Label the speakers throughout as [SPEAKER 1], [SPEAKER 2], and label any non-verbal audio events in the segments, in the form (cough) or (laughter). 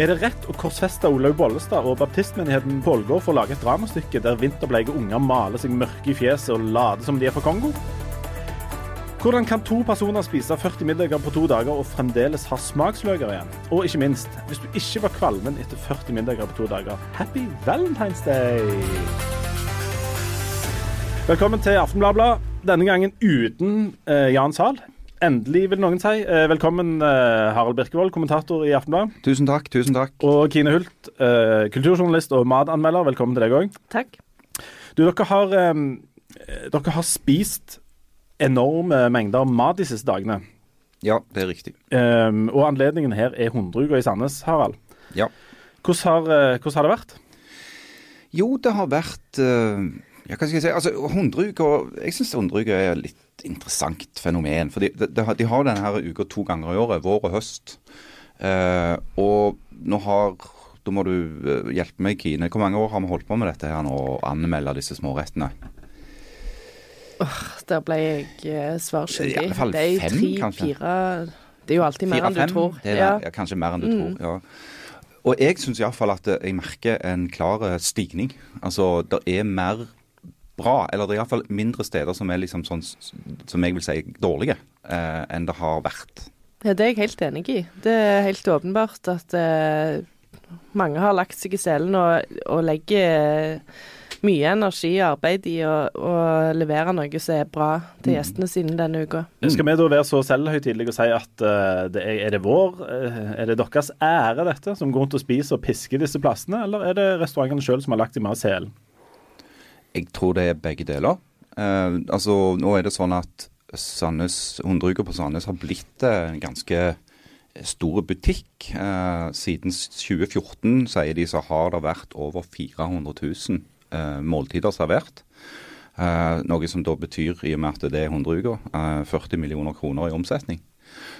[SPEAKER 1] Er det rett å korsfeste Olaug Bollestad og baptistmenigheten på for å lage et dramastykke der vinterbleike unger maler seg mørke i fjeset og later som de er fra Kongo? Hvordan kan to personer spise 40 middager på to dager og fremdeles ha smaksløker igjen? Og ikke minst, hvis du ikke var kvalmen etter 40 middager på to dager, happy Valentine's Day! Velkommen til Aftenbladet, denne gangen uten eh, Jan Zahl. Endelig, vil noen si. Eh, velkommen, eh, Harald Birkevold, kommentator i Aftenbladet.
[SPEAKER 2] Tusen takk. tusen takk.
[SPEAKER 1] Og Kine Hult, eh, kulturjournalist og matanmelder. Velkommen til deg òg.
[SPEAKER 3] Takk.
[SPEAKER 1] Du, dere har, dere har spist enorme mengder mat de siste dagene.
[SPEAKER 2] Ja, det er riktig.
[SPEAKER 1] Og anledningen her er hundreuka i Sandnes, Harald.
[SPEAKER 2] Ja.
[SPEAKER 1] Hvordan har, hvordan har det vært?
[SPEAKER 2] Jo, det har vært Ja, hva skal jeg si. Altså, hundreuka Jeg syns hundreuka er et interessant fenomen. For de, de, de har denne her uka to ganger i året, vår og høst. Eh, og nå har Da må du hjelpe meg, Kine. Hvor mange år har vi holdt på med dette her nå, å anmelde disse smårettene?
[SPEAKER 3] Oh, der ble jeg uh, svar skyldig.
[SPEAKER 2] I alle fall
[SPEAKER 3] det er
[SPEAKER 2] fem, kanskje?
[SPEAKER 3] Fire Det er jo alltid mer enn du tror.
[SPEAKER 2] Det er,
[SPEAKER 3] ja.
[SPEAKER 2] ja. Kanskje mer enn du
[SPEAKER 3] Mm.
[SPEAKER 2] tror. ja. Og jeg syns iallfall at jeg merker en klar stigning. Altså, det er mer bra, eller det er iallfall mindre steder som er liksom sånn som jeg vil si dårlige, eh, enn det har vært.
[SPEAKER 3] ja, det er jeg helt enig i. Det er helt åpenbart at eh, mange har lagt seg i selen og, og legger eh, mye energi og arbeid i å, å levere noe som er bra til gjestene sine denne uka.
[SPEAKER 1] Skal vi da være så selvhøytidelige og si at uh, det er, er det vår, uh, er det deres ære dette, som går rundt og spiser og pisker disse plassene, eller er det restaurantene sjøl som har lagt seg mer i selen?
[SPEAKER 2] Jeg tror det er begge deler. Eh, altså, nå er det sånn at Sandnes, Hundreuka på Sandnes har blitt en ganske stor butikk. Eh, siden 2014, sier de, så har det vært over 400 000 eh, måltider servert. Eh, noe som da betyr, i og med at det er Hundreuka, eh, 40 millioner kroner i omsetning.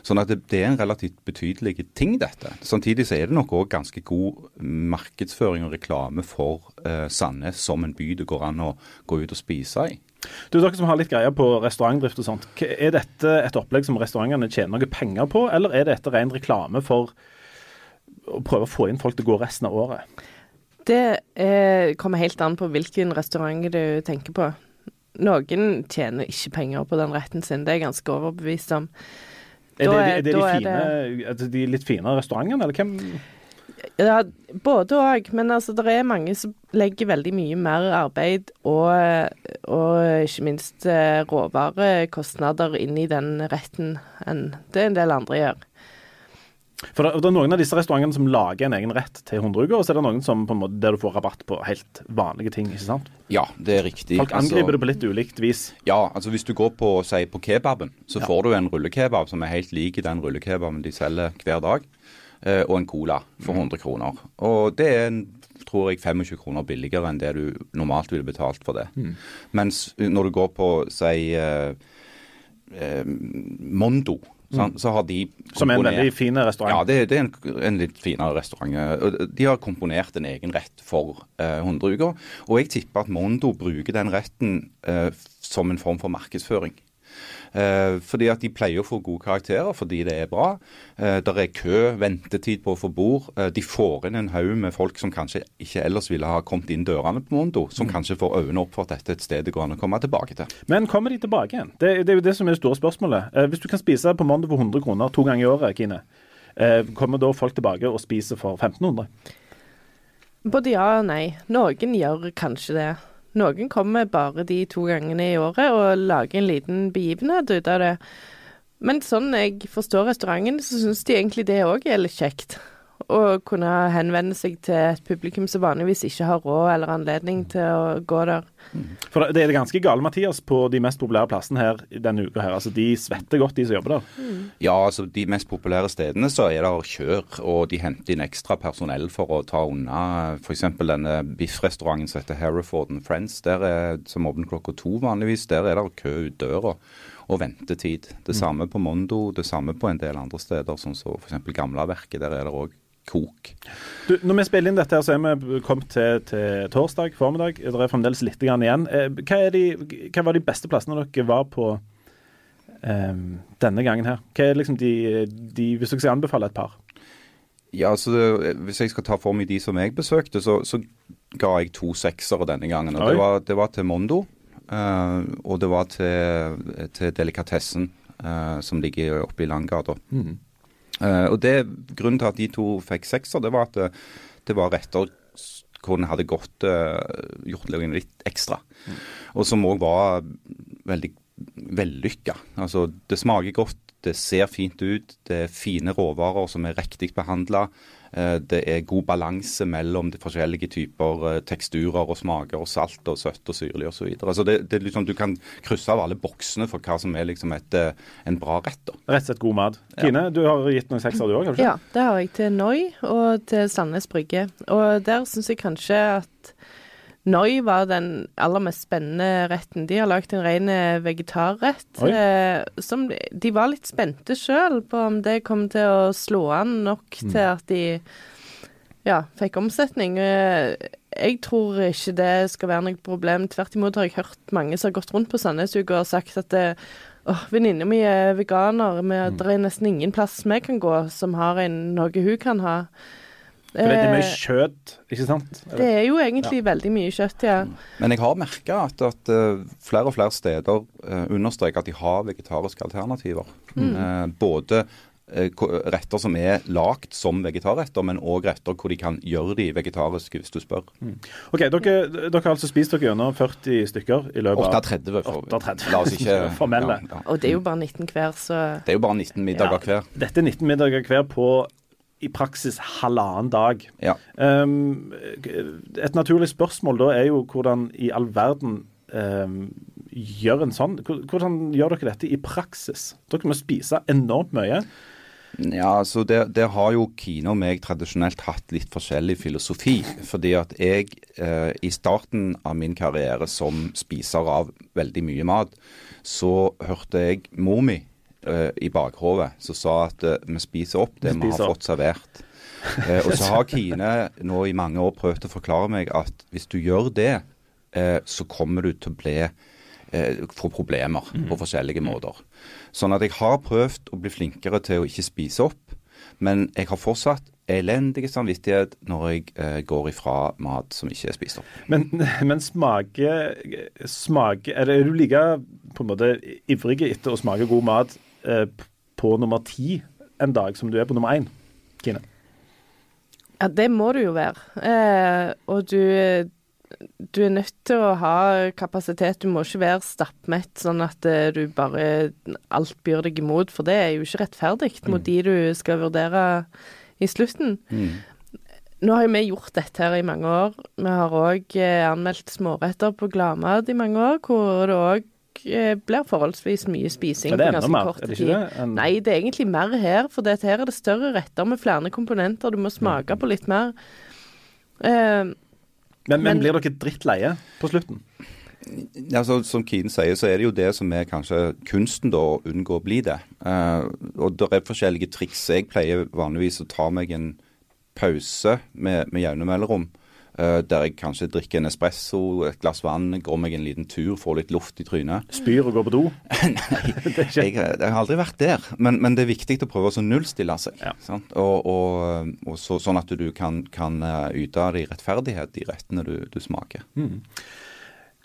[SPEAKER 2] Sånn at det, det er en relativt betydelig ting, dette. Samtidig så er det nok òg ganske god markedsføring og reklame for eh, Sandnes som en by det går an å gå ut og spise i.
[SPEAKER 1] Du, Dere som har litt greie på restaurantdrift og sånt, er dette et opplegg som restaurantene tjener noe penger på, eller er dette ren reklame for å prøve å få inn folk til å gå resten av året?
[SPEAKER 3] Det eh, kommer helt an på hvilken restaurant du tenker på. Noen tjener ikke penger på den retten sin, det er jeg ganske overbevist om.
[SPEAKER 1] Er det,
[SPEAKER 3] er-
[SPEAKER 1] er det de, fine, er det de litt finere restaurantene, eller hvem?
[SPEAKER 3] Ja, både òg, men altså det er mange som legger veldig mye mer arbeid og, og ikke minst eh, råvarekostnader inn i den retten enn det en del andre gjør.
[SPEAKER 1] For det, det er noen av disse restaurantene som lager en egen rett til hundreuker, og så er det noen som på en måte, der du får rabatt på helt vanlige ting. ikke sant?
[SPEAKER 2] Ja, det er riktig.
[SPEAKER 1] Folk angriper det på litt ulikt vis.
[SPEAKER 2] Ja, altså hvis du går på, si, på kebaben, så
[SPEAKER 1] Ja.
[SPEAKER 2] får du en rullekebab som er helt lik den rullekebaben de selger hver dag, eh, og en cola for 100 kroner. Og det er en tror jeg 25 kroner billigere enn det du normalt ville betalt for det. Mens når du går på, si, eh, eh, Mondo, sant, så har de
[SPEAKER 1] Som en veldig fin restaurant.
[SPEAKER 2] Ja, det, det er en, en litt finere restaurant. De har komponert en egen rett for eh, hundreuker. Og jeg tipper at Mondo bruker den retten eh, som en form for markedsføring. Eh, fordi at de pleier å få gode karakterer fordi det er bra. Eh, der er kø, ventetid på å få bord. Eh, de får inn en haug med folk som kanskje ikke ellers ville ha kommet inn dørene på Mondo, som kanskje får øynene opp for at dette er et sted det går an å komme tilbake til.
[SPEAKER 1] Men kommer de tilbake igjen? Det, det er jo det som er det store spørsmålet. Eh, hvis du kan spise på Mondo for 100 kroner to ganger i året, Kine, eh, kommer da folk tilbake og spiser for 1500?
[SPEAKER 3] Både ja og nei. Noen gjør kanskje det. Noen kommer bare de to gangene i året og lager en liten begivenhet ut av det. Men sånn jeg forstår restauranten, så syns de egentlig det òg er litt kjekt. Å kunne henvende seg til et publikum som vanligvis ikke har råd eller anledning til å gå der.
[SPEAKER 1] For det er ganske gale, Mathias, på de mest populære plassene her denne uka. her. Altså, De svetter godt, de som jobber der.
[SPEAKER 2] Ja, altså de mest populære stedene så er det kjør, og de henter inn ekstra personell for å ta unna f.eks. denne biffrestauranten som heter Hereford and Friends, der er, som åpner klokka to vanligvis. Der er det kø ut døra og ventetid. Det samme på Mondo, det samme på en del andre steder, sånn som f.eks. Gamlaverket. Der er det òg kok.
[SPEAKER 1] Du, når vi spiller inn dette, her, så er vi kommet til, til torsdag formiddag. Det er fremdeles litt grann igjen. Eh, Hva, er de, hva var de beste plassene dere var på um, denne gangen her? Hva er liksom de, de Hvis dere skal anbefale et par?
[SPEAKER 2] Ja, altså det, Hvis jeg skal ta for meg de som jeg besøkte, så, så ga jeg to seksere denne gangen. og Det var, det var til Mondo, uh, og det var til, til Delikatessen, uh, som ligger oppe i Langgata. Eh, og det, Grunnen til at de to fikk sekser, det var at det, det var retter hvor en hadde gått uh, løgnen litt ekstra. Og som òg var veldig vellykka. Altså, det smaker godt, det ser fint ut, det er fine råvarer som er riktig behandla. Det er god balanse mellom de forskjellige typer eh, teksturer og smaker, og salt og søtt og syrlig osv. Så videre. så det, det er liksom, du kan krysse av alle boksene for hva som er liksom et, eh, en bra rett. da.
[SPEAKER 1] Rett og slett god mat. Kine, du har gitt noen sekser du òg?
[SPEAKER 3] Ja, det har jeg til Noi og til Sandnes Brygge. Og der syns jeg kanskje at Noi var den aller mest spennende retten. De har lagd en ren eh, vegetarrett. Eh, som de var litt spente sjøl på om det kom til å slå an nok
[SPEAKER 1] Mm.
[SPEAKER 3] til at de ja, fikk omsetning. Eh, Jeg tror ikke det skal være noe problem. Tvert imot har jeg hørt mange som har gått rundt på Sandnesuka og sagt at det, Åh, venninna mi er veganer, men det er nesten ingen plass vi kan gå som har en, noe hun kan ha.
[SPEAKER 1] For det er mye
[SPEAKER 3] Eh,
[SPEAKER 1] kjøtt, ikke sant?
[SPEAKER 3] det er jo egentlig veldig mye kjøtt, ja.
[SPEAKER 2] Men jeg har merka at, at eh, flere og flere steder uh, understreker at de har vegetariske alternativer. Mm. både eh, retter som er lagd som vegetarretter, men òg retter hvor de kan gjøre de vegetariske, hvis du spør.
[SPEAKER 1] OK, dere, dere har altså spist dere gjennom 40 stykker i løpet av
[SPEAKER 2] 38 for
[SPEAKER 1] 38.
[SPEAKER 2] La oss ikke (laughs)
[SPEAKER 1] Formelle.
[SPEAKER 2] Ja, ja.
[SPEAKER 3] Og det er jo bare 19 hver, så
[SPEAKER 2] Det er jo bare 19 middager
[SPEAKER 1] Ja.
[SPEAKER 2] hver.
[SPEAKER 1] Dette er 19 middager hver på i praksis halvannen dag.
[SPEAKER 2] Ja.
[SPEAKER 1] Um, et naturlig spørsmål da er jo hvordan i all verden um, gjør en sånn Hvordan gjør dere dette i praksis? Dere må spise enormt mye.
[SPEAKER 2] Ja, altså det, det, har jo Kine og meg tradisjonelt hatt litt forskjellig filosofi. Fordi at jeg eh, i starten av min karriere som spiser av veldig mye mat, så hørte jeg mor mi eh, i bakhovet som sa at uh, vi spiser opp det
[SPEAKER 1] Vi
[SPEAKER 2] vi har
[SPEAKER 1] opp.
[SPEAKER 2] fått servert. Uh, og så har Kine nå i mange år prøvd å forklare meg at hvis du gjør det, så kommer du til å bli få problemer på forskjellige måter. Sånn at jeg har prøvd å bli flinkere til å ikke spise opp, men jeg har fortsatt elendig samvittighet når jeg eh, går ifra mat som ikke er spist opp.
[SPEAKER 1] Men, men smake, smake er, det, er du like på en måte ivrig etter å smake god mat på nummer ti en dag som du er på nummer én? Kine?
[SPEAKER 3] Ja, det må du jo være. Eh, og du, du er nødt til å ha kapasitet. Du må ikke være stappmett, sånn at eh, du bare alt byr deg imot, for det er jo ikke rettferdig mot de du skal vurdere i slutten. Nå har jo vi gjort dette her i mange år. Vi har òg eh, anmeldt småretter på Gladmat i mange år, hvor det òg eh, blir forholdsvis mye spising
[SPEAKER 1] det
[SPEAKER 3] på
[SPEAKER 1] enda
[SPEAKER 3] ganske
[SPEAKER 1] mer?
[SPEAKER 3] kort
[SPEAKER 1] Er det
[SPEAKER 3] tid.
[SPEAKER 1] ikke det? En-
[SPEAKER 3] Nei, det er egentlig mer her, for dette her er det større retter med flere komponenter. Du må smake på litt mer. Uh,
[SPEAKER 1] Men, men
[SPEAKER 3] Men-
[SPEAKER 1] blir dere drittleie på slutten?
[SPEAKER 2] Altså, som Kine sier, så er det jo det som er kanskje kunsten, da, å unngå å bli det. Uh, og det er forskjellige triks. Jeg pleier vanligvis å ta meg en pause med, med jevne mellomrom. Eh, der jeg kanskje drikker en espresso, et glass vann, går meg en liten tur, får litt luft i trynet.
[SPEAKER 1] Spyr og går på do? (laughs)
[SPEAKER 2] Nei, (laughs)
[SPEAKER 1] Det
[SPEAKER 2] jeg, jeg har aldri vært der. Men, men det er viktig å prøve å så nullstille seg.
[SPEAKER 1] Ja.
[SPEAKER 2] Sant? Og, og, og så, sånn at du kan, kan eh, yte de rettferdighet, de rettene du, du smaker.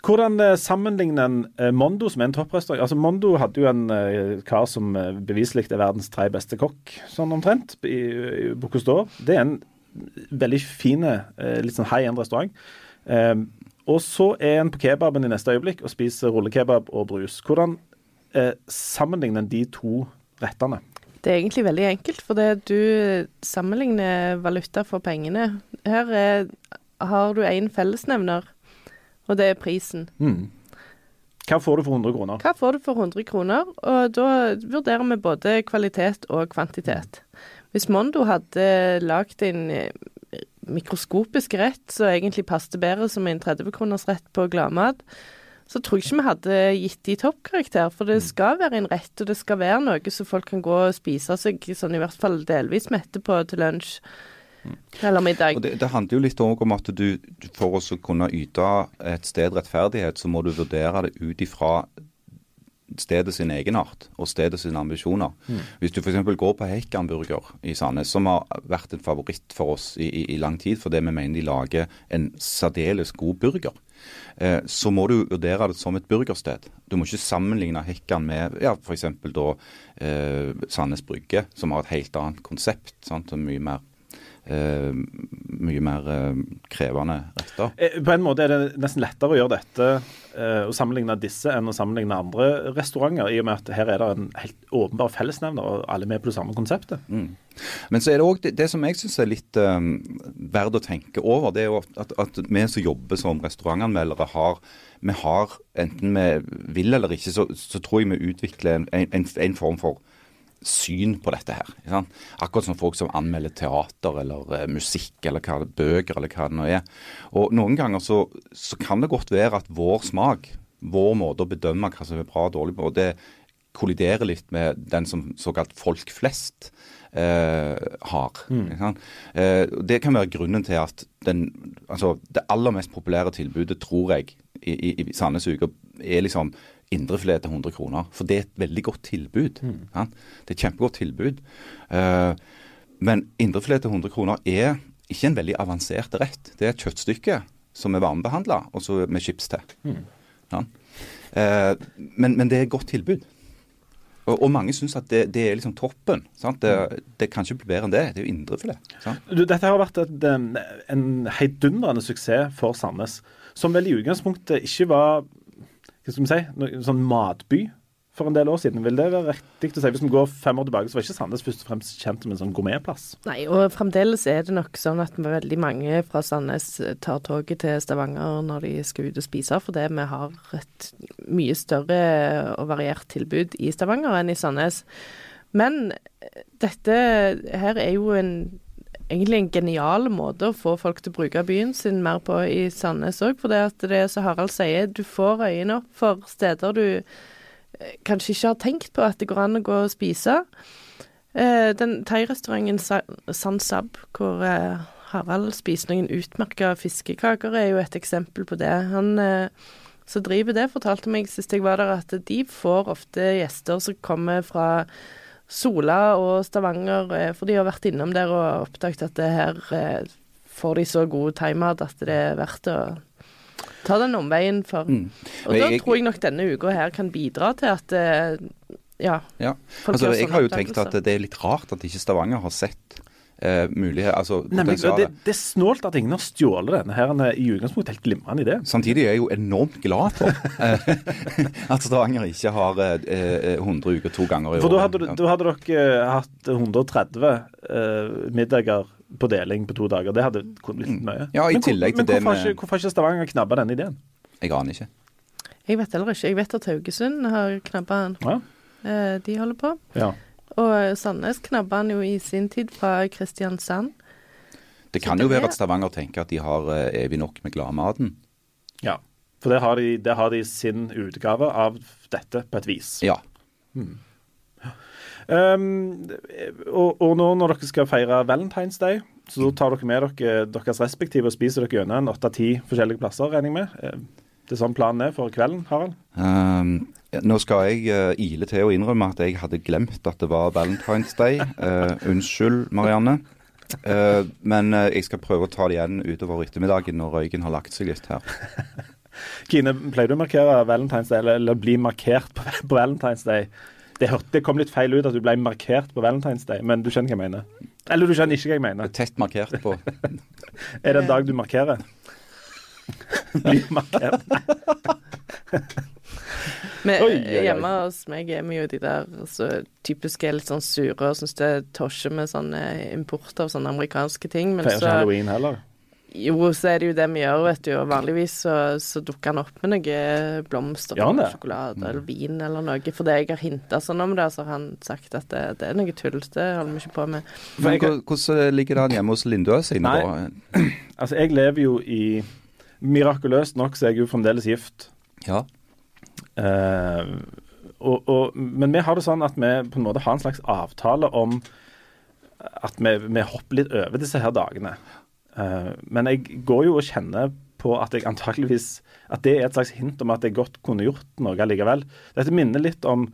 [SPEAKER 1] Hvordan eh, sammenligner en eh, Mondo, som er en topprestaurant Altså Mondo hadde jo en eh, kar som eh, beviselig er verdens tre beste kokk, sånn omtrent, i, i Bocuse d'Or. Det er en veldig fin, eh, litt sånn high end restaurant. Eh, og så er en på kebaben i neste øyeblikk og spiser rullekebab og brus. Hvordan eh, sammenligner de to rettene?
[SPEAKER 3] Det er egentlig veldig enkelt, for det du sammenligner valuta for pengene. Her er, har du én fellesnevner, og det er prisen.
[SPEAKER 1] Hva får du for 100 kroner?
[SPEAKER 3] Hva får du for 100 kroner? Og da vurderer vi både kvalitet og kvantitet. Hvis Mondo hadde lagd en eh, mikroskopisk rett som egentlig passet bedre som en 30-kroners rett på Gladmat, så tror jeg ikke vi hadde gitt de toppkarakter. For det skal være en rett, og det skal være noe som folk kan gå og spise seg sånn i hvert fall delvis mette på til lunsj eller middag.
[SPEAKER 2] Og det, det handler jo litt om at du, du for å kunne yte et sted rettferdighet, så må du vurdere det ut ifra stedet sin egenart og stedet sine ambisjoner. Hvis du f.eks. går på Hekkan burger i Sandnes, som har vært en favoritt for oss i, i, i lang tid fordi vi mener de lager en særdeles god burger, eh, så må du vurdere det som et burgersted. Du må ikke sammenligne Hekkan med ja, f.eks. da eh, Sandnes Brygge, som har et helt annet konsept. Sant? mye mer eh, mye mer eh, krevende retter.
[SPEAKER 1] Eh, På en måte er det nesten lettere å gjøre dette, eh, å sammenligne disse, enn å sammenligne andre restauranter, i og med at her er det en helt åpenbar fellesnevner, og alle er med på det samme konseptet.
[SPEAKER 2] Men så er det òg det, det som jeg syns er litt um, verdt å tenke over, det er jo at, at vi som jobber som restaurantanmeldere, har vi har, enten vi vil eller ikke, så, så tror jeg vi utvikler en, en, en form for syn på dette her. Akkurat som folk som anmelder teater eller eh, musikk eller hva, bøker eller hva det nå er. Og Noen ganger så, så kan det godt være at vår smak, vår måte å bedømme hva som er bra og dårlig på, det kolliderer litt med den som såkalt folk flest eh, har. sant? Eh, det kan være grunnen til at den, altså, det aller mest populære tilbudet, tror jeg, i, i, i Sandnes Uke er liksom indrefilet til 100 kroner. For det er et veldig godt tilbud. sant? Det er et kjempegodt tilbud. Uh, men indrefilet til 100 kroner er ikke en veldig avansert rett. Det er et kjøttstykke som er varmebehandla, og så med chips til. Mm. Ja? Uh, men, men det er et godt tilbud. Og, og mange syns at det, det er liksom toppen. Sant? Det, det kan ikke bli bedre enn det. Det er jo indrefilet.
[SPEAKER 1] Dette har vært et, en, en heidundrende suksess for Sandnes, som vel i utgangspunktet ikke var hva skal vi si, en sånn matby for en del år siden. Vil det være riktig å si? Hvis vi går fem år tilbake, så var ikke Sandnes først og fremst kjent som en sånn gourmetplass.
[SPEAKER 3] Nei, og fremdeles er det nok sånn at veldig mange fra Sandnes tar toget til Stavanger når de skal ut og spise, fordi vi har et mye større og variert tilbud i Stavanger enn i Sandnes. Men dette her er jo en egentlig en genial måte å få folk til å bruke byen sin mer på i Sandnes òg. For det at det er som Harald sier, du får øynene opp for steder du eh, kanskje ikke har tenkt på at det går an å gå og spise. Eh, den thairestauranten San Sab, hvor eh, Harald spiser noen utmerka fiskekaker, er jo et eksempel på det. Han som driver det, fortalte meg sist jeg var der, at de får ofte gjester som kommer fra Sola og Stavanger, eh, for de har vært innom der og oppdaget at det her eh, får de så god timeout at det er verdt å ta den omveien for.
[SPEAKER 2] Mm.
[SPEAKER 3] Og da
[SPEAKER 2] jeg-
[SPEAKER 3] tror jeg nok denne uka her kan bidra til at eh, ja,
[SPEAKER 2] Ja. Altså, jeg har jo tenkt at det er litt rart at ikke Stavanger har sett eh, mulighet, altså
[SPEAKER 1] Nemlig, det, det er snålt at ingen har stjålet denne her i utgangspunktet helt glimrende idé.
[SPEAKER 2] Samtidig er jeg jo enormt glad for eh, (laughs) at Stavanger ikke har eh, eh, 100 uker to ganger i
[SPEAKER 1] For da hadde, da hadde dere eh, hatt 130 eh, middager på deling på to dager. Det hadde kunnet blitt mye.
[SPEAKER 2] Ja, i
[SPEAKER 1] men,
[SPEAKER 2] tillegg til
[SPEAKER 1] men
[SPEAKER 2] det
[SPEAKER 1] hvorfor
[SPEAKER 2] med-
[SPEAKER 1] ikke, hvorfor ikke Stavanger knabba denne ideen?
[SPEAKER 2] Jeg aner ikke.
[SPEAKER 3] Jeg vet heller ikke. Jeg vet at Haugesund har knabba den.
[SPEAKER 1] Ja.
[SPEAKER 3] Eh, de holder på.
[SPEAKER 1] ja.
[SPEAKER 3] Og Sandnes knabba han jo i sin tid fra Kristiansand.
[SPEAKER 2] Det kan
[SPEAKER 3] det
[SPEAKER 2] jo være at Stavanger tenker at de har eh, evig nok med gladmaten.
[SPEAKER 1] ja. For det har, de, det har de sin utgave av dette, på et vis.
[SPEAKER 2] Ja.
[SPEAKER 1] Um, og, og nå når dere skal feire Valentine's Day, så tar dere med dere deres respektive og spiser dere gjennom en åtte-ti forskjellige plasser, regner jeg med. Eh, Det er sånn planen er for kvelden, Harald?
[SPEAKER 2] Ehm, ja, nå skal jeg uh, ile til å innrømme at jeg hadde glemt at det var Valentine's Day. Uh, unnskyld, Marianne. Uh, men jeg skal prøve å ta det igjen utover ettermiddagen når røyken har lagt seg litt her. (laughs)
[SPEAKER 1] Kine, pleier du å markere Valentine's Day, eller, eller bli markert på, (laughs) på Valentine's Day? Det, hørte, det kom litt feil ut at du ble markert på Valentine's Day, men du skjønner hva jeg mener? Eller du skjønner ikke hva jeg mener?
[SPEAKER 2] Tett markert på. (laughs)
[SPEAKER 1] Er det en dag du markerer? Blir markert?
[SPEAKER 3] Men
[SPEAKER 1] Oi, oi, oi.
[SPEAKER 3] hjemme hos meg er vi jo de der så typiske litt sånn sure og syns det er tosje med sånne import av sånne amerikanske ting. Men
[SPEAKER 1] Feirer ikke halloween heller?
[SPEAKER 3] Jo, så er det jo det vi gjør, vet du. Og vanligvis så, så dukker han opp med noe blomster
[SPEAKER 1] ja,
[SPEAKER 3] sjokolade eller vin eller noe. For det jeg har hinta sånn om det, så har han sagt at det, det er noe tull. Det holder vi ikke på med.
[SPEAKER 2] Men
[SPEAKER 1] jeg-
[SPEAKER 2] hvordan ligger det an hjemme hos Lindø sine,
[SPEAKER 1] Nei.
[SPEAKER 2] da? (clears throat)
[SPEAKER 1] Altså, jeg lever jo i Mirakuløst nok så er jeg jo fremdeles gift.
[SPEAKER 2] Ja.
[SPEAKER 1] Eh, og, og, men vi har det sånn at vi på en måte har en slags avtale om at vi, vi hopper litt over disse her dagene. Eh, men jeg går jo og kjenner på at jeg antakeligvis At det er et slags hint om at jeg godt kunne gjort noe allikevel. Dette minner litt om,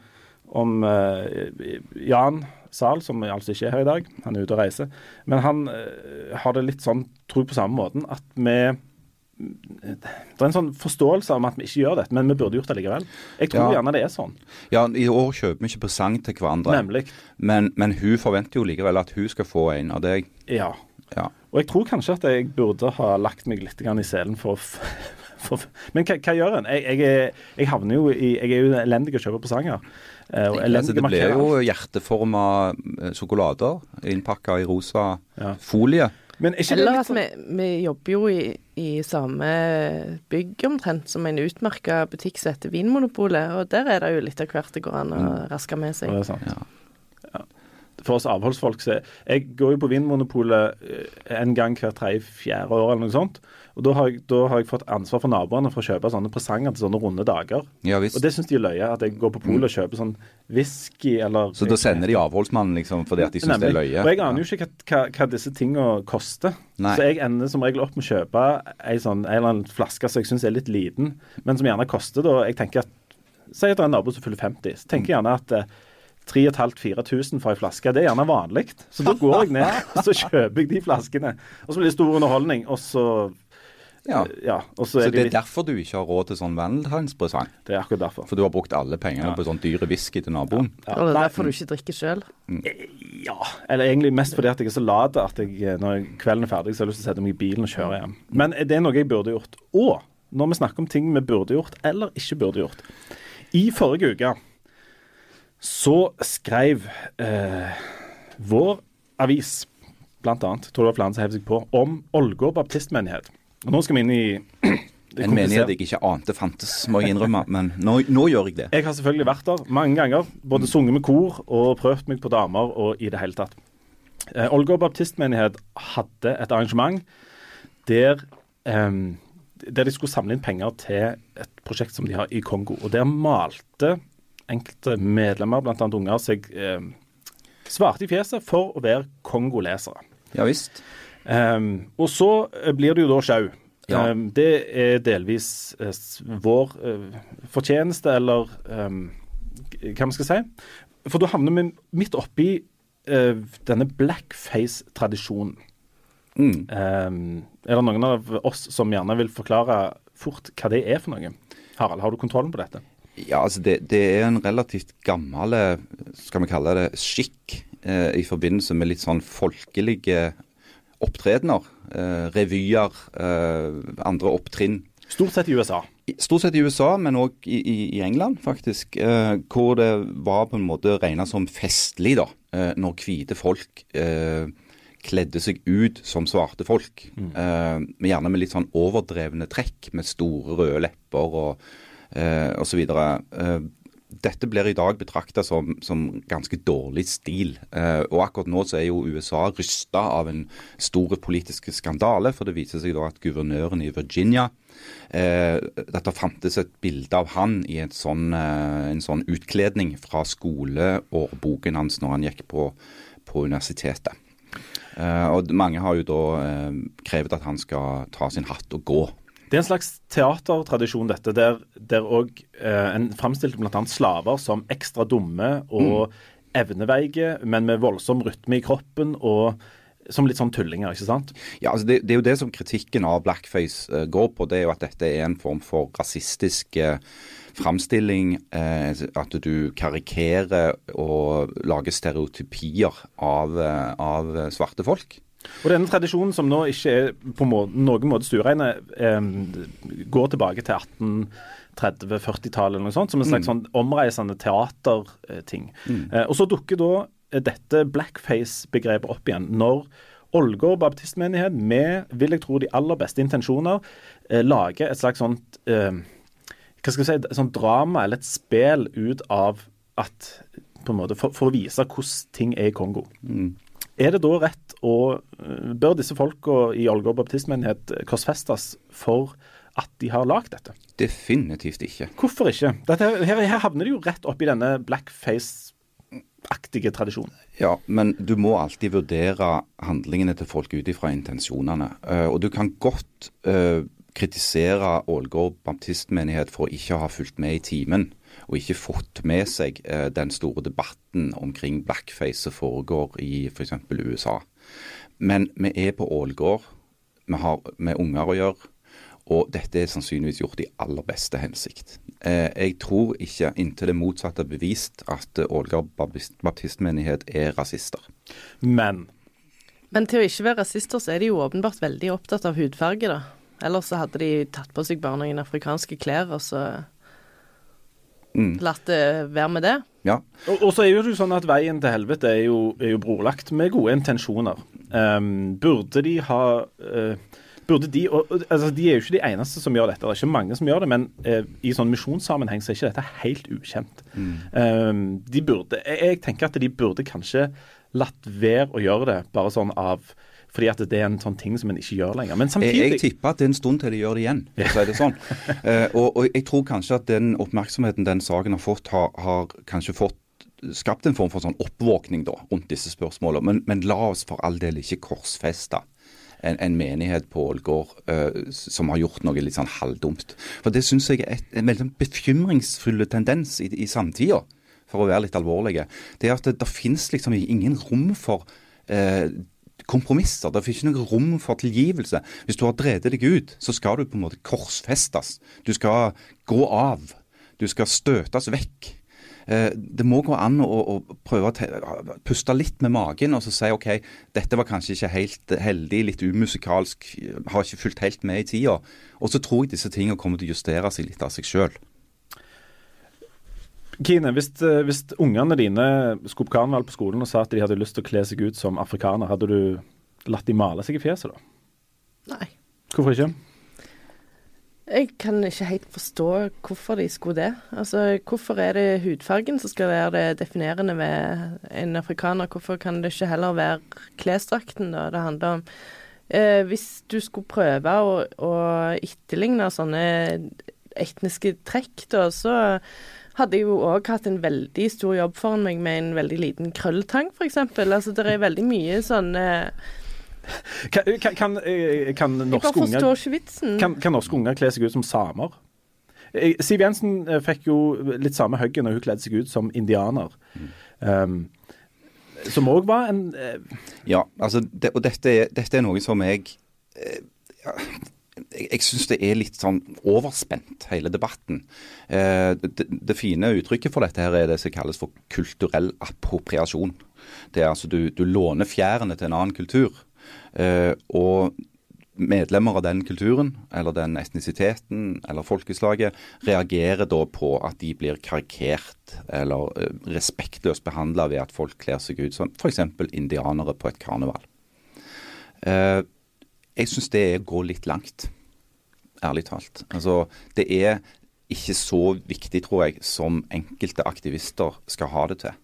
[SPEAKER 1] om eh, Jan Zahl, som altså ikke er her i dag. Han er ute og reiser. Men han har det litt sånn, tror på samme måten, at vi det er en sånn forståelse om at vi ikke gjør dette, men vi burde gjort det likevel. Jeg tror
[SPEAKER 2] Ja.
[SPEAKER 1] gjerne det er sånn.
[SPEAKER 2] Ja, i år kjøper vi ikke presang til hverandre.
[SPEAKER 1] Nemlig.
[SPEAKER 2] Men, men hun forventer jo likevel at hun skal få en av deg.
[SPEAKER 1] Ja.
[SPEAKER 2] Ja.
[SPEAKER 1] Og jeg tror kanskje at jeg burde ha lagt meg litt i selen for (laughs) for, Men hva, hva gjør en? Jeg, jeg, jeg havner jo i Jeg er jo elendig å kjøpe presanger. Og
[SPEAKER 2] Altså, det blir jo hjerteforma eh, sjokolader innpakka i rosa
[SPEAKER 1] Ja.
[SPEAKER 2] folie.
[SPEAKER 1] Men er ikke det
[SPEAKER 3] Eller
[SPEAKER 1] litt
[SPEAKER 3] at
[SPEAKER 1] sånn
[SPEAKER 3] vi, vi jobber jo i, i samme bygg omtrent som en utmerka butikk som heter Vinmonopolet, og der er det jo litt av hvert det går an å raske med seg.
[SPEAKER 1] Ja, det er sant.
[SPEAKER 2] Ja.
[SPEAKER 1] Ja. For oss avholdsfolk så Jeg går jo på Vinmonopolet eh, en gang hvert tredje-fjerde år eller noe sånt. Og da har, jeg, da har jeg fått ansvar for naboene for å kjøpe sånne presanger til sånne runde dager.
[SPEAKER 2] ja visst.
[SPEAKER 1] Og det syns de er løye, at jeg går på polet og kjøper sånn whisky eller
[SPEAKER 2] Så da sender de avholdsmannen liksom fordi at de syns det er løye?
[SPEAKER 1] Og jeg aner jo ikke hva, hva, disse tingene koster.
[SPEAKER 2] Nei.
[SPEAKER 1] Så jeg ender som regel opp med å kjøpe ei sånn, en eller annen flaske som jeg syns er litt liten, men som gjerne koster da Jeg tenker at Si at det er en nabo som fyller 50, så tenker jeg gjerne at eh, 3500-4000 for ei flaske, det er gjerne vanlig. Så da går jeg ned og så kjøper jeg de flaskene. Og så blir det stor underholdning, og så
[SPEAKER 2] Ja.
[SPEAKER 1] ja og så er
[SPEAKER 2] det
[SPEAKER 1] det
[SPEAKER 2] er
[SPEAKER 1] litt
[SPEAKER 2] derfor du ikke har råd til sånn valentinspresang?
[SPEAKER 1] Det er akkurat derfor.
[SPEAKER 2] For du har brukt alle pengene
[SPEAKER 1] Ja.
[SPEAKER 2] på sånn dyre whisky til naboen?
[SPEAKER 1] Ja.
[SPEAKER 3] Og det er derfor du ikke drikker sjøl.
[SPEAKER 1] Ja, eller egentlig mest fordi at jeg er så lat at jeg, når kvelden er ferdig, så har jeg lyst til å sette meg i bilen og kjøre hjem. Men det er noe jeg burde gjort. Og når vi snakker om ting vi burde gjort, eller ikke burde gjort. I forrige uke så skrev eh, vår avis, blant annet, tror det var flere som hev seg på, om Ålgård baptistmenighet. Og nå skal vi inn i (clears throat) det
[SPEAKER 2] En menighet jeg ikke ante fantes, må jeg innrømme. Men nå, nå gjør jeg det.
[SPEAKER 1] Jeg har selvfølgelig vært der mange ganger. Både sunget med kor og prøvd meg på damer og i det hele tatt. Eh, Ålgård baptistmenighet hadde et arrangement der, em, der de skulle samle inn penger til et prosjekt som de har i Kongo. Og der malte enkelte medlemmer, bl.a. unger, seg eh, svarte i fjeset for å være kongolesere.
[SPEAKER 2] Ja visst.
[SPEAKER 1] Em, og så eh, blir det jo da sjau.
[SPEAKER 2] Ja.
[SPEAKER 1] Em, det er delvis eh, vår eh, fortjeneste, eller em, hva vi skal si. For da havner vi midt oppi eh, denne blackface-tradisjonen.
[SPEAKER 2] Mm.
[SPEAKER 1] Em, er det noen av oss som gjerne vil forklare fort hva det er for noe? Harald, har du kontrollen på dette?
[SPEAKER 2] Ja, altså det, det er en relativt gammel, skal vi kalle det, skikk eh, i forbindelse med litt sånn folkelige opptredener. Eh, revyer, eh, andre opptrinn.
[SPEAKER 1] Stort sett i USA.
[SPEAKER 2] Stort sett i USA, men òg i, i, England, faktisk. Eh, hvor det var på en måte regna som festlig, da. Eh, når hvite folk eh, kledde seg ut som svarte folk. Eh, med gjerne med litt sånn overdrevne trekk, med store røde lepper og, eh, og så videre. Dette blir i dag betrakta som, som ganske dårlig stil. Eh, og akkurat nå så er jo USA rysta av en stor politisk skandale, for det viser seg da at guvernøren i Virginia eh, Dette fantes et bilde av han i sånn, eh, en sånn utkledning fra skoleårboken hans når han gikk på, på universitetet. Eh, og mange har jo da eh, krevet at han skal ta sin hatt og gå.
[SPEAKER 1] Det er en slags teatertradisjon, dette, der, der også, eh, en framstilte bl.a. slaver som ekstra dumme og evneveige, men med voldsom rytme i kroppen, og som litt sånn tullinger, ikke sant?
[SPEAKER 2] Ja, altså det, det er jo det som kritikken av blackface uh, går på. Det er jo at dette er en form for rasistisk uh, framstilling. Uh, at du karikerer og lager stereotypier av, av svarte folk.
[SPEAKER 1] Og denne tradisjonen, som nå ikke er på må noen måte stuereine, eh, går tilbake til 1830-40-tallet eller noe sånt, som en slags sånn omreisende teaterting. Eh, og så dukker da eh, dette blackface-begrepet opp igjen når Ålgård baptistmenighet med, vil jeg tro, de aller beste intensjoner, eh, lager et slags sånt eh, hva skal vi si, et sånt drama eller et spel ut av at på en måte, for, for å vise hvordan ting er i Kongo. Er det da rett å øh, Bør disse folka i Ålgård baptistmenighet korsfestes for at de har lagd dette?
[SPEAKER 2] Definitivt ikke.
[SPEAKER 1] Hvorfor ikke? Dette, her, her havner de jo rett oppi denne blackface-aktige tradisjonen.
[SPEAKER 2] Ja, men du må alltid vurdere handlingene til folk ut ifra intensjonene. Eh, og du kan godt uh, kritisere Ålgård baptistmenighet for å ikke ha fulgt med i timen, og ikke fått med seg eh, den store debatten omkring blackface som foregår i f.eks. For USA. Men vi er på Ålgård, vi har med unger å gjøre. Og dette er sannsynligvis gjort i aller beste hensikt. Eh, jeg tror ikke, inntil det motsatte er bevist, at Ålgård baptistmenighet er rasister.
[SPEAKER 1] Men
[SPEAKER 3] Men til å ikke være rasister, så er de jo åpenbart veldig opptatt av hudfarge, da. Ellers så hadde de tatt på seg bare noen afrikanske klær, og så
[SPEAKER 2] Mm.
[SPEAKER 3] latt det være med det.
[SPEAKER 2] Ja.
[SPEAKER 1] Og, og så er jo det sånn at veien til helvete er jo, er jo brolagt med gode intensjoner. Um, burde de ha uh, Burde de og, og, altså De er jo ikke de eneste som gjør dette. Det er ikke mange som gjør det, men uh, i sånn misjonssammenheng så er ikke dette helt ukjent.
[SPEAKER 2] Mm.
[SPEAKER 1] Um, de burde, jeg, jeg tenker at de burde kanskje latt være å gjøre det, bare sånn av fordi at det er en sånn ting som en ikke gjør lenger. Men
[SPEAKER 2] Jeg,
[SPEAKER 1] samtidig
[SPEAKER 2] jeg tipper at det er en stund til de gjør det igjen, for å si det sånn. uh, (laughs) og, og jeg tror kanskje at den oppmerksomheten den saken har fått, har, har kanskje fått skapt en form for sånn oppvåkning da, rundt disse spørsmålene. Men, men la oss for all del ikke korsfeste en, en menighet på Ålgård uh, som har gjort noe litt sånn halvdumt. For det syns jeg er et, en veldig bekymringsfull tendens i, i samtida, for å være litt alvorlige. Det er at det, det finnes liksom ingen rom for eh, kompromisser. Det finnes ikke noe rom for tilgivelse. Hvis du har drevet deg ut, så skal du på en måte korsfestes. Du skal gå av. Du skal støtes vekk. Eh, det må gå an å, å prøve å puste litt med magen og så si OK, dette var kanskje ikke helt heldig, litt umusikalsk, har ikke fulgt helt med i tida. Og så tror jeg disse tingene kommer til å justere seg litt av seg sjøl.
[SPEAKER 1] Kine, hvis, eh, hvis ungene dine skulle på karneval på skolen og sa at de hadde lyst til å kle seg ut som afrikaner, hadde du latt de male seg i fjeset da?
[SPEAKER 3] Nei.
[SPEAKER 1] Hvorfor ikke?
[SPEAKER 3] Jeg kan ikke helt forstå hvorfor de skulle det. Altså, Hvorfor er det hudfargen som skal være det definerende ved en afrikaner? Hvorfor kan det ikke heller være klesdrakten da det handler om? Eh, hvis du skulle prøve å, å etterligne sånne etniske trekk, da, så hadde jeg jo òg hatt en veldig stor jobb foran meg med en veldig liten krølltang, f.eks. Altså, det er veldig mye sånn
[SPEAKER 1] Kan, kan, kan, eh, kan,
[SPEAKER 3] Jeg bare
[SPEAKER 1] norske unger,
[SPEAKER 3] ikke vitsen.
[SPEAKER 1] kan, kan norske unger kle seg ut som samer? Eh, Siv Jensen eh, fikk jo litt samme hugget når hun kledde seg ut som indianer. Um, som òg var en uh...
[SPEAKER 2] Ja, altså, det, og dette er, dette er noe som jeg uh, ja, jeg, syns det er litt sånn overspent, hele debatten. Eh, det fine uttrykket for dette her er det som kalles for kulturell appropriasjon. Det er altså du, du låner fjærene til en annen kultur. Eh, og medlemmer av den kulturen, eller den etnisiteten eller folkeslaget, reagerer da på at de blir karikert eller eh, respektløst behandla ved at folk kler seg ut som f.eks. indianere på et karneval. Jeg syns det er å gå litt langt, ærlig talt. Altså, det er ikke så viktig, tror jeg, som enkelte aktivister skal ha det til.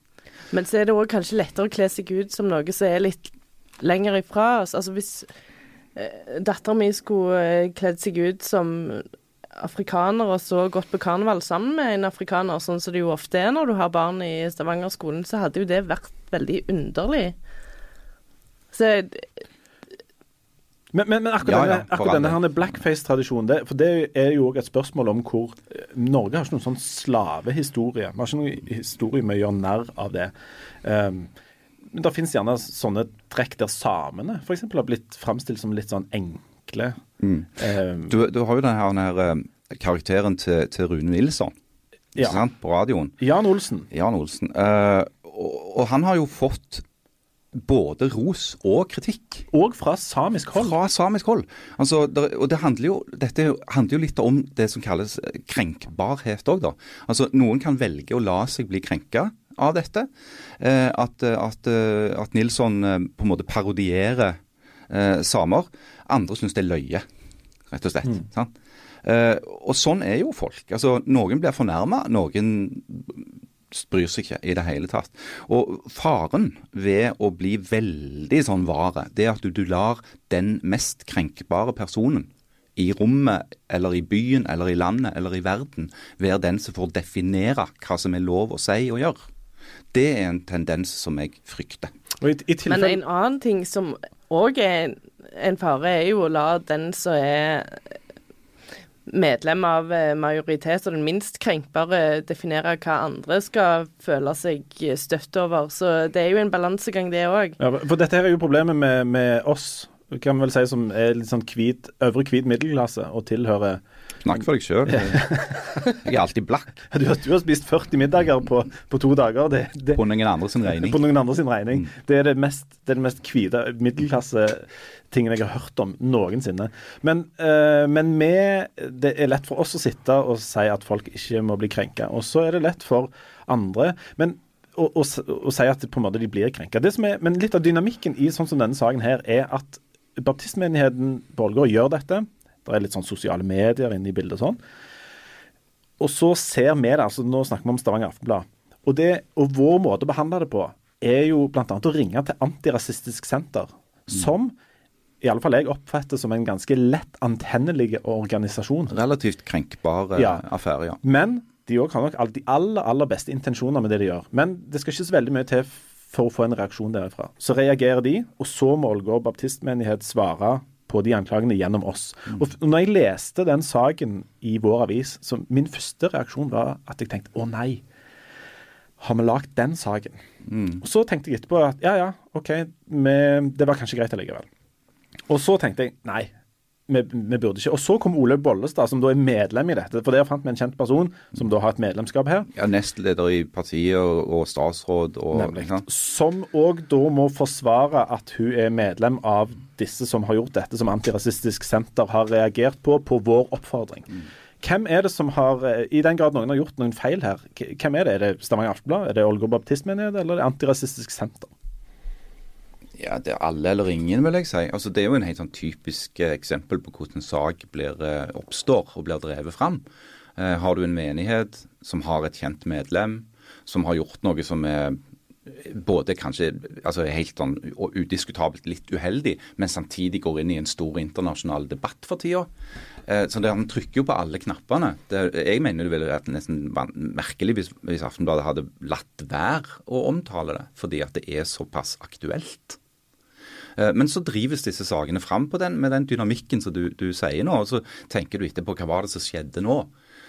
[SPEAKER 3] Men så er det òg kanskje lettere å kle seg ut som noe som er litt lenger ifra oss. Altså hvis eh, datteren min skulle eh, kledd seg ut som afrikaner og så gått på karneval sammen med en afrikaner, sånn som det jo ofte er når du har barn i Stavanger-skolen, så hadde jo det vært veldig underlig. Så
[SPEAKER 1] Men, men, men akkurat,
[SPEAKER 2] Ja, ja,
[SPEAKER 1] denne, akkurat denne blackface-tradisjonen, det, for det er jo òg et spørsmål om hvor eh, Norge har ikke noen sånn slavehistorie. Vi har ikke noen historie med å gjøre narr av det. Um, men det finnes gjerne sånne trekk der samene f.eks. har blitt framstilt som litt sånn enkle.
[SPEAKER 2] Mm.
[SPEAKER 1] Um,
[SPEAKER 2] Du, du har jo denne her, eh, karakteren til, til Rune Nilsson
[SPEAKER 1] Ja.
[SPEAKER 2] på radioen.
[SPEAKER 1] Jan Olsen.
[SPEAKER 2] Jan Olsen. Uh, og, og han har jo fått både ros og kritikk
[SPEAKER 1] Og fra samisk hold.
[SPEAKER 2] fra samisk hold. Altså, der, og det handler jo, Dette handler jo litt om det som kalles krenkbarhet òg, da. Altså, noen kan velge å la seg bli krenka av dette. Eh, at, at, eh, at Nilsson eh, på en måte parodierer eh, samer. Andre syns det er løye, rett og slett. Sant? Eh, og sånn er jo folk. Altså, Noen blir fornærma, noen bryr seg ikke i det hele tatt. Og faren ved å bli veldig sånn vare, det er at du, du lar den mest krenkbare personen i rommet, eller i byen, eller i landet, eller i verden, være den som får definere hva som er lov å si og gjøre. Det er en tendens som jeg frykter.
[SPEAKER 1] Og i, i
[SPEAKER 3] Men en annen ting som òg er en, en fare, er jo å la den som er medlem av eh, majoritet og den minst krenkbare definere hva andre skal føle seg støtt over. Så det er jo en balansegang, det òg.
[SPEAKER 1] Ja, for dette her er jo problemet med, med oss, kan vi vel si, som er litt sånn hvit, øvre hvit middelklasse og tilhører
[SPEAKER 2] Snakk for deg sjøl. Jeg er alltid blakk. (laughs)
[SPEAKER 1] Du, du har spist 40 middager på, på to dager. Det, det,
[SPEAKER 2] På noen andre sin regning.
[SPEAKER 1] på noen andre sin regning. Det er det mest, det er mest hvite middelklasse-tingen jeg har hørt om noensinne. Men, eh, men med, det er lett for oss å sitte og si at folk ikke må bli krenka. Og så er det lett for andre. Men å, si at på en måte de blir krenka. Det som er, men litt av dynamikken i sånn som denne saken her, er at baptistmenigheten på Ålgård gjør dette. Det er litt sånn sosiale medier inne i bildet og sånn. Og så ser vi det, altså nå snakker vi om Stavanger Aftenblad. Og, det, og vår måte å behandle det på er jo bl.a. å ringe til Antirasistisk Senter, som i alle fall jeg oppfatter som en ganske lett antennelig organisasjon.
[SPEAKER 2] Relativt krenkbar eh,
[SPEAKER 1] Ja.
[SPEAKER 2] affære, ja.
[SPEAKER 1] Men de òg har nok alle de aller, aller beste intensjoner med det de gjør. Men det skal ikke så veldig mye til for å få en reaksjon derifra. Så reagerer de, og så må Ålgård baptistmenighet svare på de anklagene gjennom oss. Og når jeg leste den saken i vår avis, så min første reaksjon var at jeg tenkte å nei, har vi lagd den saken? Og så tenkte jeg etterpå at ja ja, OK, vi, det var kanskje greit allikevel. Og så tenkte jeg nei, vi, vi burde ikke. Og så kom Ole Bollestad, som da er medlem i dette. For der fant vi en kjent person som da har et medlemskap her.
[SPEAKER 2] ja nestleder i partiet og, og statsråd og
[SPEAKER 1] Nemlig. Som òg da må forsvare at hun er medlem av disse som har gjort dette, som Antirasistisk Senter har reagert på, på vår oppfordring. Hvem er det som har, eh, i den grad noen har gjort noen feil her, hvem er det? Er det Stavanger Aftenblad, er det Ålgård Baptistmenighet, eller er det Antirasistisk Senter?
[SPEAKER 2] Ja, det er alle eller ingen, vil jeg si. Altså, det er jo en helt sånn typisk eh, eksempel på hvordan en sak eh, oppstår og blir drevet fram. Eh, har du en menighet som har et kjent medlem, som har gjort noe som er eh, både kanskje altså helt sånn og udiskutabelt litt uheldig, men samtidig går inn i en stor internasjonal debatt for tida. Så det, Han trykker jo på alle knappene. Det, jeg mener det ville vært nesten merkelig hvis, hvis Aftenbladet hadde latt være å omtale det, fordi at det er såpass aktuelt. Eh, Men så drives disse sakene fram på den, med den dynamikken som du, du sier nå. Og så tenker du etterpå hva var det som skjedde nå?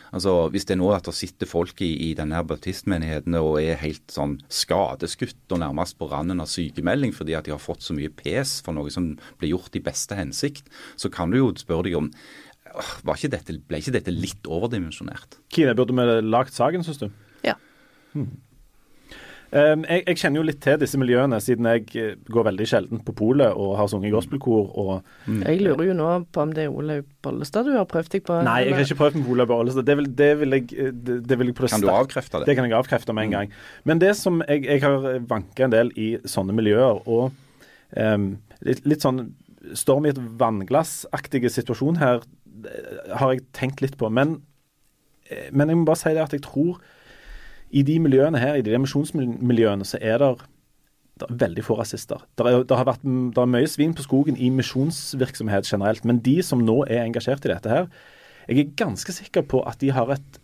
[SPEAKER 2] Altså, Hvis det er nå at det sitter folk i, i denne baptistmenigheten og er helt sånn skadeskutt og nærmest på randen av sykemelding fordi at de har fått så mye pes for noe som ble gjort i beste hensikt, så kan du jo spørre deg om var ikke dette, ble ikke dette litt overdimensjonert?
[SPEAKER 1] Kine, burde vi lagt saken, syns du?
[SPEAKER 3] Ja.
[SPEAKER 1] Um, jeg, jeg kjenner jo litt til disse miljøene, siden jeg eh, går veldig sjelden på polet og har sunget gospelkor. og
[SPEAKER 3] Jeg lurer jo nå på om det er Olaug Bollestad du har prøvd deg på?
[SPEAKER 1] Nei, jeg har ikke prøvd med Olaug Bollestad. Det, vil- det, vil jeg, eh, det, det vil jeg prøve.
[SPEAKER 2] Kan du avkrefte det?
[SPEAKER 1] Det kan jeg avkrefte med en gang. Men det som jeg, jeg har vanka en del i sånne miljøer, og um, litt, litt sånn storm i et vannglassaktige situasjon her, eh, har jeg tenkt litt på. Men, eh, men jeg må bare si det at jeg tror i de miljøene her, i de misjonsmiljøene, så er det det er veldig få rasister. Det er, det har vært det er mye svin på skogen i misjonsvirksomhet generelt, men de som nå er engasjert i dette her, jeg er ganske sikker på at de har et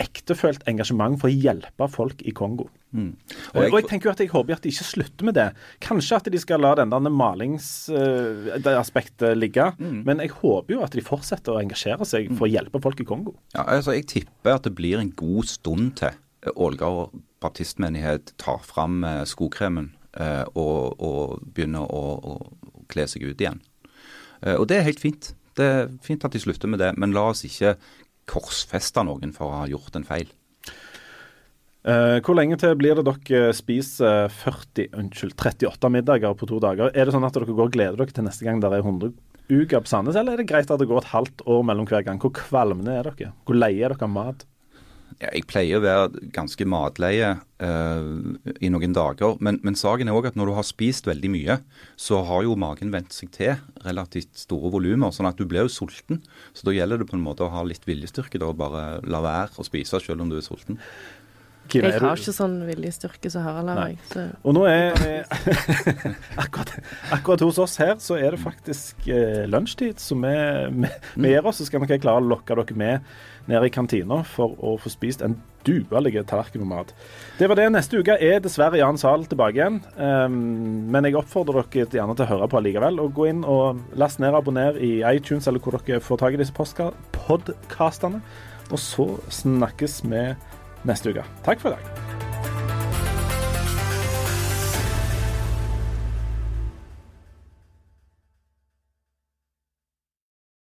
[SPEAKER 1] ektefølt engasjement for å hjelpe folk i Kongo.
[SPEAKER 2] Mm.
[SPEAKER 1] Og, og jeg tenker jo at jeg håper at de ikke slutter med det. Kanskje at de skal la den der malingsaspektet ligge, men jeg håper jo at de fortsetter å engasjere seg for å hjelpe folk i Kongo.
[SPEAKER 2] Ja, altså Jeg tipper at det blir en god stund til Ålgård baptistmenighet tar fram eh, skokremen eh, og, og begynner å, å kle seg ut igjen. Eh, og det er helt fint. Det er fint at de slutter med det, men la oss ikke korsfeste noen for å ha gjort en feil.
[SPEAKER 1] Hvor lenge til blir det dere spiser 40, unnskyld, 38 middager på to dager? Er det sånn at dere går og gleder dere til neste gang der er 100 uker på Sandnes, eller er det greit at det går et halvt år mellom hver gang? Hvor kvalmende er dere? Hvor leie er dere av mat?
[SPEAKER 2] Jeg pleier å være ganske matleie uh, i noen dager, men, men saken er òg at når du har spist veldig mye, så har jo magen vent seg til relativt store volumer, sånn at du blir jo sulten. Så da gjelder det på en måte å ha litt viljestyrke da, og bare la være å spise selv om du er sulten.
[SPEAKER 1] Kira,
[SPEAKER 3] Jeg har ikke sånn viljestyrke som Harald har. Så.
[SPEAKER 1] Og nå er (laughs) akkurat, akkurat hos oss her så er det faktisk eh, lunsjtid, så vi, vi, vi gjør oss, så skal vi klare å lokke dere med ned i kantina for å få spist en duelig tallerken. Det var det. Neste uke er dessverre Jan Sahl tilbake igjen. Um, men jeg oppfordrer dere gjerne til å høre på allikevel. Og gå inn og last ned og abonner i iTunes eller hvor dere får tak i disse podkastene. Og så snakkes vi neste uke. Takk for i dag.